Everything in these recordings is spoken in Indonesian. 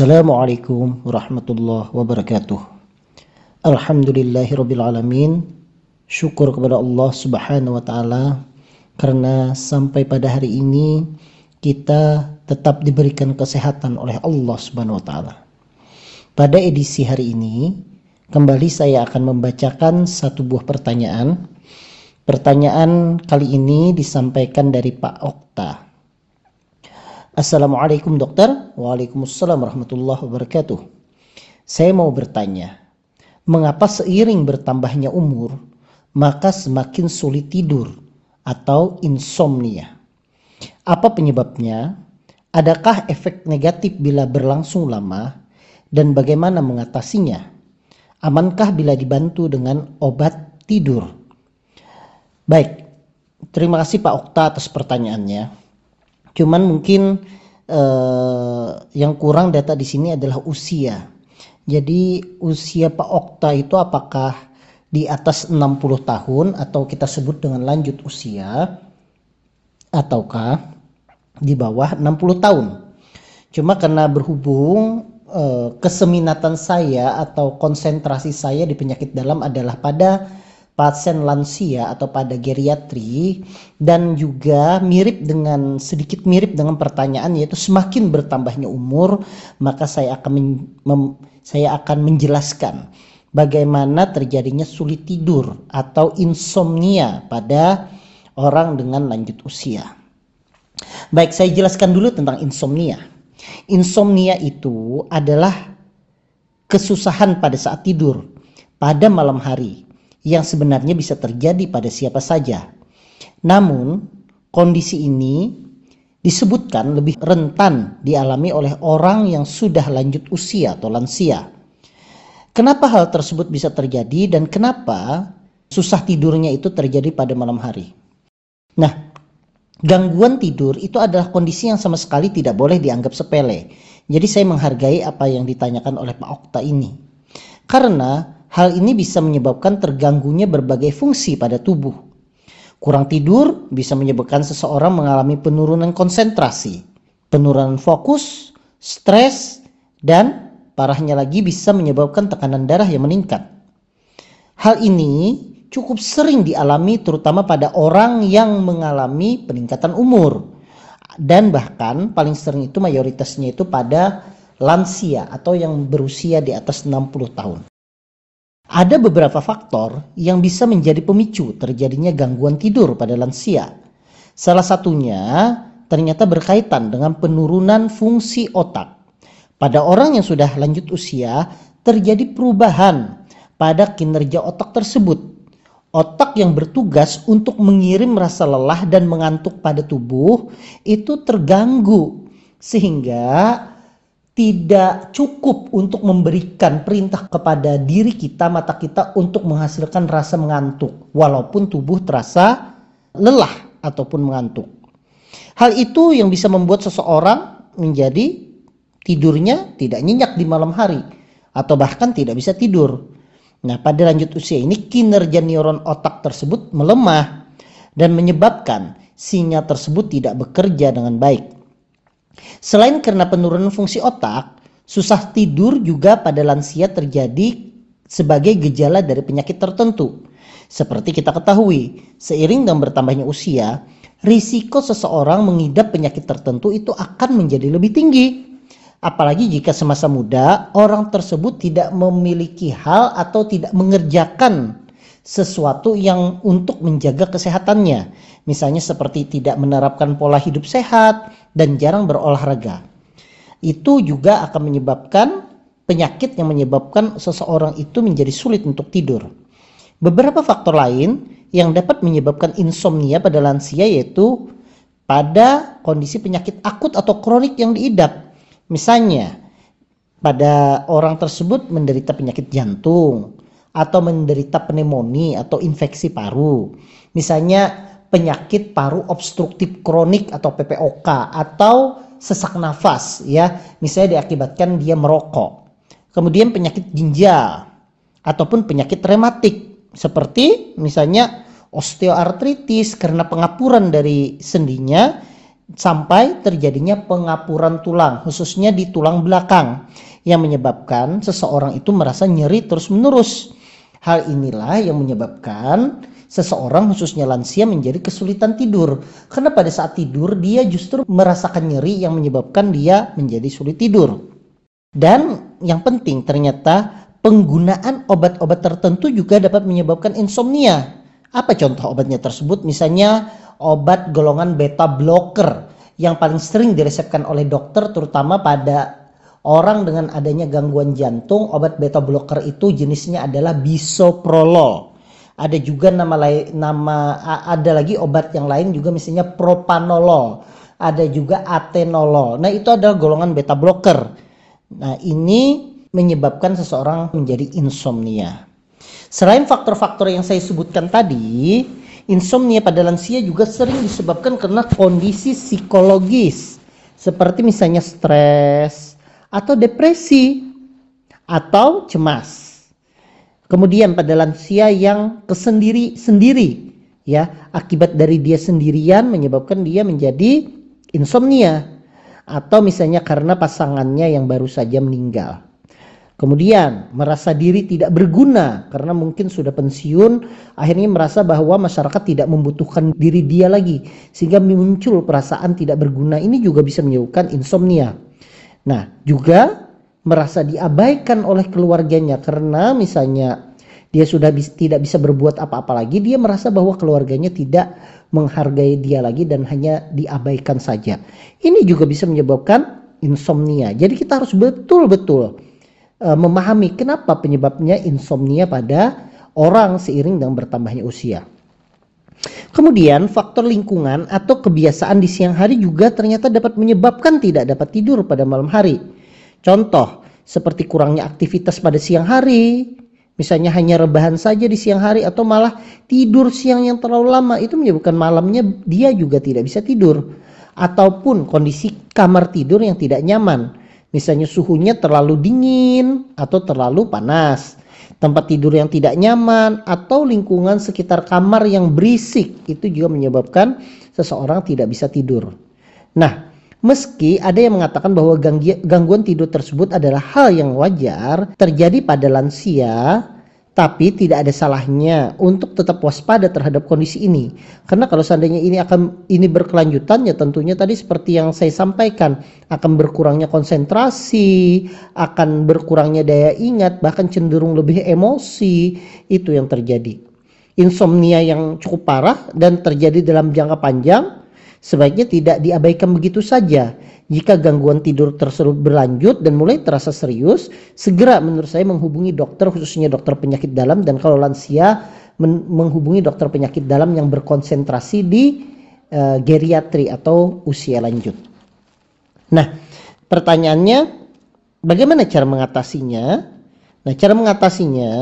Assalamualaikum warahmatullahi wabarakatuh. Alhamdulillahirrabbilalamin. Syukur kepada Allah subhanahu wa ta'ala karena sampai pada hari ini kita tetap diberikan kesehatan oleh Allah subhanahu wa ta'ala. Pada edisi hari ini, kembali saya akan membacakan satu buah pertanyaan. Pertanyaan kali ini disampaikan dari Pak Okta. Assalamualaikum dokter. Waalaikumsalam warahmatullahi wabarakatuh. Saya mau bertanya, mengapa seiring bertambahnya umur, maka semakin sulit tidur atau insomnia? Apa penyebabnya? Adakah efek negatif bila berlangsung lama dan bagaimana mengatasinya? Amankah bila dibantu dengan obat tidur? Baik, terima kasih Pak Okta atas pertanyaannya. Cuman mungkin eh, yang kurang data di sini adalah usia. Jadi usia Pak Okta itu apakah di atas 60 tahun atau kita sebut dengan lanjut usia ataukah di bawah 60 tahun. Cuma karena berhubung eh, keseminatan saya atau konsentrasi saya di penyakit dalam adalah pada pasien lansia atau pada geriatri dan juga mirip dengan sedikit mirip dengan pertanyaan yaitu semakin bertambahnya umur maka saya akan men, mem, saya akan menjelaskan bagaimana terjadinya sulit tidur atau insomnia pada orang dengan lanjut usia. Baik, saya jelaskan dulu tentang insomnia. Insomnia itu adalah kesusahan pada saat tidur pada malam hari yang sebenarnya bisa terjadi pada siapa saja. Namun, kondisi ini disebutkan lebih rentan dialami oleh orang yang sudah lanjut usia atau lansia. Kenapa hal tersebut bisa terjadi dan kenapa susah tidurnya itu terjadi pada malam hari? Nah, gangguan tidur itu adalah kondisi yang sama sekali tidak boleh dianggap sepele. Jadi saya menghargai apa yang ditanyakan oleh Pak Okta ini. Karena Hal ini bisa menyebabkan terganggunya berbagai fungsi pada tubuh. Kurang tidur bisa menyebabkan seseorang mengalami penurunan konsentrasi, penurunan fokus, stres, dan parahnya lagi bisa menyebabkan tekanan darah yang meningkat. Hal ini cukup sering dialami terutama pada orang yang mengalami peningkatan umur. Dan bahkan paling sering itu mayoritasnya itu pada lansia atau yang berusia di atas 60 tahun. Ada beberapa faktor yang bisa menjadi pemicu terjadinya gangguan tidur pada lansia. Salah satunya ternyata berkaitan dengan penurunan fungsi otak. Pada orang yang sudah lanjut usia, terjadi perubahan pada kinerja otak tersebut. Otak yang bertugas untuk mengirim rasa lelah dan mengantuk pada tubuh itu terganggu, sehingga tidak cukup untuk memberikan perintah kepada diri kita, mata kita untuk menghasilkan rasa mengantuk, walaupun tubuh terasa lelah ataupun mengantuk. Hal itu yang bisa membuat seseorang menjadi tidurnya tidak nyenyak di malam hari atau bahkan tidak bisa tidur. Nah, pada lanjut usia ini kinerja neuron otak tersebut melemah dan menyebabkan sinyal tersebut tidak bekerja dengan baik. Selain karena penurunan fungsi otak, susah tidur juga pada lansia terjadi sebagai gejala dari penyakit tertentu. Seperti kita ketahui, seiring dengan bertambahnya usia, risiko seseorang mengidap penyakit tertentu itu akan menjadi lebih tinggi. Apalagi jika semasa muda orang tersebut tidak memiliki hal atau tidak mengerjakan sesuatu yang untuk menjaga kesehatannya. Misalnya seperti tidak menerapkan pola hidup sehat, dan jarang berolahraga. Itu juga akan menyebabkan penyakit yang menyebabkan seseorang itu menjadi sulit untuk tidur. Beberapa faktor lain yang dapat menyebabkan insomnia pada lansia yaitu pada kondisi penyakit akut atau kronik yang diidap. Misalnya, pada orang tersebut menderita penyakit jantung atau menderita pneumonia atau infeksi paru. Misalnya penyakit paru obstruktif kronik atau PPOK atau sesak nafas ya misalnya diakibatkan dia merokok kemudian penyakit ginjal ataupun penyakit rematik seperti misalnya osteoartritis karena pengapuran dari sendinya sampai terjadinya pengapuran tulang, khususnya di tulang belakang, yang menyebabkan seseorang itu merasa nyeri terus-menerus. Hal inilah yang menyebabkan seseorang khususnya lansia menjadi kesulitan tidur. Karena pada saat tidur dia justru merasakan nyeri yang menyebabkan dia menjadi sulit tidur. Dan yang penting ternyata penggunaan obat-obat tertentu juga dapat menyebabkan insomnia. Apa contoh obatnya tersebut? Misalnya obat golongan beta blocker yang paling sering diresepkan oleh dokter terutama pada orang dengan adanya gangguan jantung obat beta blocker itu jenisnya adalah bisoprolol. Ada juga nama lain nama ada lagi obat yang lain juga misalnya propanolol. Ada juga atenolol. Nah itu adalah golongan beta blocker. Nah ini menyebabkan seseorang menjadi insomnia. Selain faktor-faktor yang saya sebutkan tadi Insomnia pada lansia juga sering disebabkan karena kondisi psikologis. Seperti misalnya stres atau depresi atau cemas. Kemudian pada lansia yang kesendiri sendiri ya, akibat dari dia sendirian menyebabkan dia menjadi insomnia atau misalnya karena pasangannya yang baru saja meninggal. Kemudian merasa diri tidak berguna karena mungkin sudah pensiun, akhirnya merasa bahwa masyarakat tidak membutuhkan diri dia lagi sehingga muncul perasaan tidak berguna. Ini juga bisa menyebabkan insomnia. Nah, juga merasa diabaikan oleh keluarganya karena misalnya dia sudah bis, tidak bisa berbuat apa-apa lagi, dia merasa bahwa keluarganya tidak menghargai dia lagi dan hanya diabaikan saja. Ini juga bisa menyebabkan insomnia. Jadi kita harus betul-betul uh, memahami kenapa penyebabnya insomnia pada orang seiring dengan bertambahnya usia. Kemudian faktor lingkungan atau kebiasaan di siang hari juga ternyata dapat menyebabkan tidak dapat tidur pada malam hari. Contoh seperti kurangnya aktivitas pada siang hari, misalnya hanya rebahan saja di siang hari atau malah tidur siang yang terlalu lama itu menyebabkan malamnya dia juga tidak bisa tidur ataupun kondisi kamar tidur yang tidak nyaman Misalnya suhunya terlalu dingin atau terlalu panas, tempat tidur yang tidak nyaman atau lingkungan sekitar kamar yang berisik itu juga menyebabkan seseorang tidak bisa tidur. Nah, meski ada yang mengatakan bahwa gangguan tidur tersebut adalah hal yang wajar terjadi pada lansia, tapi tidak ada salahnya untuk tetap waspada terhadap kondisi ini. Karena kalau seandainya ini akan ini berkelanjutan ya tentunya tadi seperti yang saya sampaikan akan berkurangnya konsentrasi, akan berkurangnya daya ingat, bahkan cenderung lebih emosi itu yang terjadi. Insomnia yang cukup parah dan terjadi dalam jangka panjang sebaiknya tidak diabaikan begitu saja jika gangguan tidur tersebut berlanjut dan mulai terasa serius, segera menurut saya menghubungi dokter khususnya dokter penyakit dalam dan kalau lansia menghubungi dokter penyakit dalam yang berkonsentrasi di uh, geriatri atau usia lanjut. Nah, pertanyaannya bagaimana cara mengatasinya? Nah, cara mengatasinya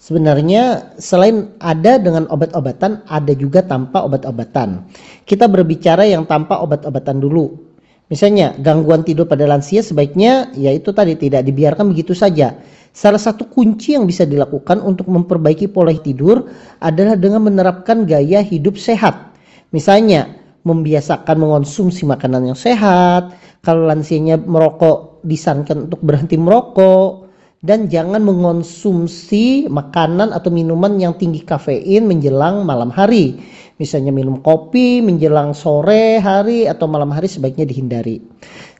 sebenarnya selain ada dengan obat-obatan, ada juga tanpa obat-obatan. Kita berbicara yang tanpa obat-obatan dulu. Misalnya gangguan tidur pada lansia sebaiknya yaitu tadi tidak dibiarkan begitu saja. Salah satu kunci yang bisa dilakukan untuk memperbaiki pola tidur adalah dengan menerapkan gaya hidup sehat. Misalnya membiasakan mengonsumsi makanan yang sehat, kalau lansianya merokok disarankan untuk berhenti merokok dan jangan mengonsumsi makanan atau minuman yang tinggi kafein menjelang malam hari Misalnya minum kopi menjelang sore hari atau malam hari sebaiknya dihindari.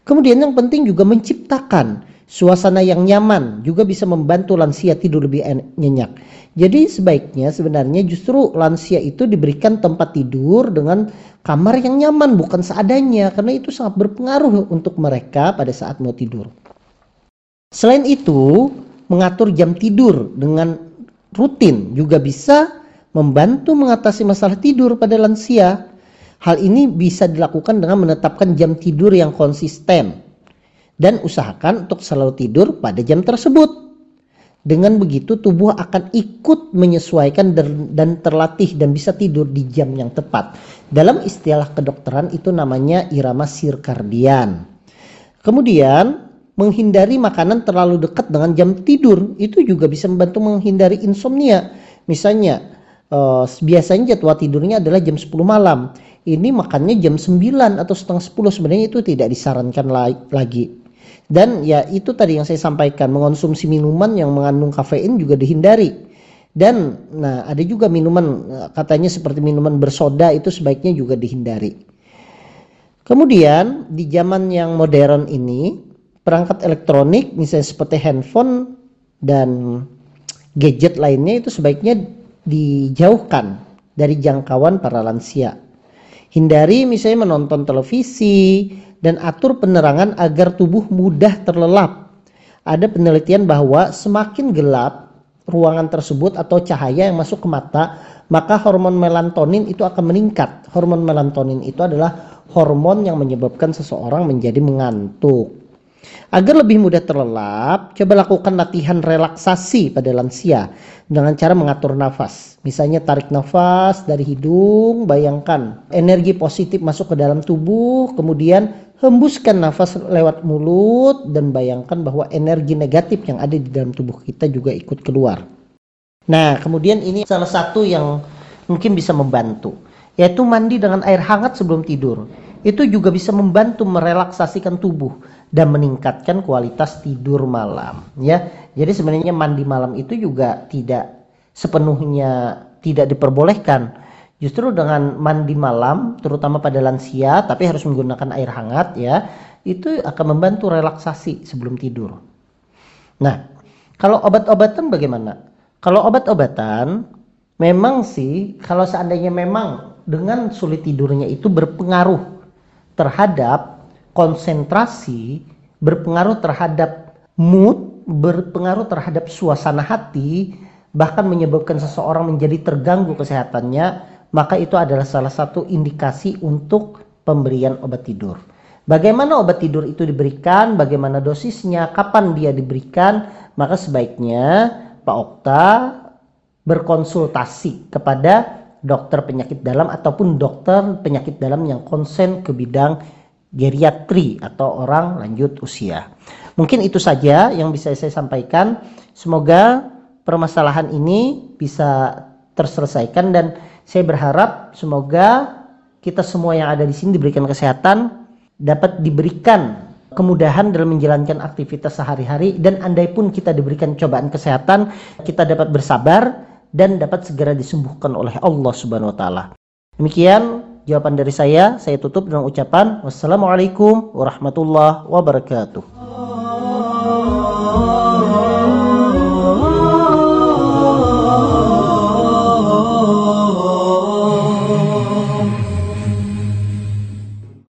Kemudian yang penting juga menciptakan suasana yang nyaman juga bisa membantu lansia tidur lebih nyenyak. Jadi sebaiknya sebenarnya justru lansia itu diberikan tempat tidur dengan kamar yang nyaman bukan seadanya karena itu sangat berpengaruh untuk mereka pada saat mau tidur. Selain itu, mengatur jam tidur dengan rutin juga bisa membantu mengatasi masalah tidur pada lansia. Hal ini bisa dilakukan dengan menetapkan jam tidur yang konsisten dan usahakan untuk selalu tidur pada jam tersebut. Dengan begitu tubuh akan ikut menyesuaikan dan terlatih dan bisa tidur di jam yang tepat. Dalam istilah kedokteran itu namanya irama sirkardian. Kemudian menghindari makanan terlalu dekat dengan jam tidur itu juga bisa membantu menghindari insomnia. Misalnya uh, biasanya jadwal tidurnya adalah jam 10 malam. ini makannya jam 9 atau setengah 10 sebenarnya itu tidak disarankan lagi. Dan ya itu tadi yang saya sampaikan, mengonsumsi minuman yang mengandung kafein juga dihindari. Dan nah ada juga minuman katanya seperti minuman bersoda itu sebaiknya juga dihindari. Kemudian di zaman yang modern ini perangkat elektronik misalnya seperti handphone dan gadget lainnya itu sebaiknya dijauhkan dari jangkauan para lansia. Hindari misalnya menonton televisi dan atur penerangan agar tubuh mudah terlelap. Ada penelitian bahwa semakin gelap ruangan tersebut atau cahaya yang masuk ke mata, maka hormon melatonin itu akan meningkat. Hormon melatonin itu adalah hormon yang menyebabkan seseorang menjadi mengantuk. Agar lebih mudah terlelap, coba lakukan latihan relaksasi pada lansia dengan cara mengatur nafas. Misalnya tarik nafas dari hidung, bayangkan energi positif masuk ke dalam tubuh, kemudian hembuskan nafas lewat mulut dan bayangkan bahwa energi negatif yang ada di dalam tubuh kita juga ikut keluar. Nah, kemudian ini salah satu yang mungkin bisa membantu, yaitu mandi dengan air hangat sebelum tidur. Itu juga bisa membantu merelaksasikan tubuh dan meningkatkan kualitas tidur malam ya. Jadi sebenarnya mandi malam itu juga tidak sepenuhnya tidak diperbolehkan. Justru dengan mandi malam terutama pada lansia tapi harus menggunakan air hangat ya, itu akan membantu relaksasi sebelum tidur. Nah, kalau obat-obatan bagaimana? Kalau obat-obatan memang sih kalau seandainya memang dengan sulit tidurnya itu berpengaruh terhadap konsentrasi, berpengaruh terhadap mood, berpengaruh terhadap suasana hati, bahkan menyebabkan seseorang menjadi terganggu kesehatannya, maka itu adalah salah satu indikasi untuk pemberian obat tidur. Bagaimana obat tidur itu diberikan, bagaimana dosisnya, kapan dia diberikan, maka sebaiknya Pak Okta berkonsultasi kepada dokter penyakit dalam ataupun dokter penyakit dalam yang konsen ke bidang geriatri atau orang lanjut usia. Mungkin itu saja yang bisa saya sampaikan. Semoga permasalahan ini bisa terselesaikan dan saya berharap semoga kita semua yang ada di sini diberikan kesehatan, dapat diberikan kemudahan dalam menjalankan aktivitas sehari-hari dan andai pun kita diberikan cobaan kesehatan, kita dapat bersabar dan dapat segera disembuhkan oleh Allah Subhanahu wa taala. Demikian jawaban dari saya. Saya tutup dengan ucapan wassalamualaikum warahmatullahi wabarakatuh.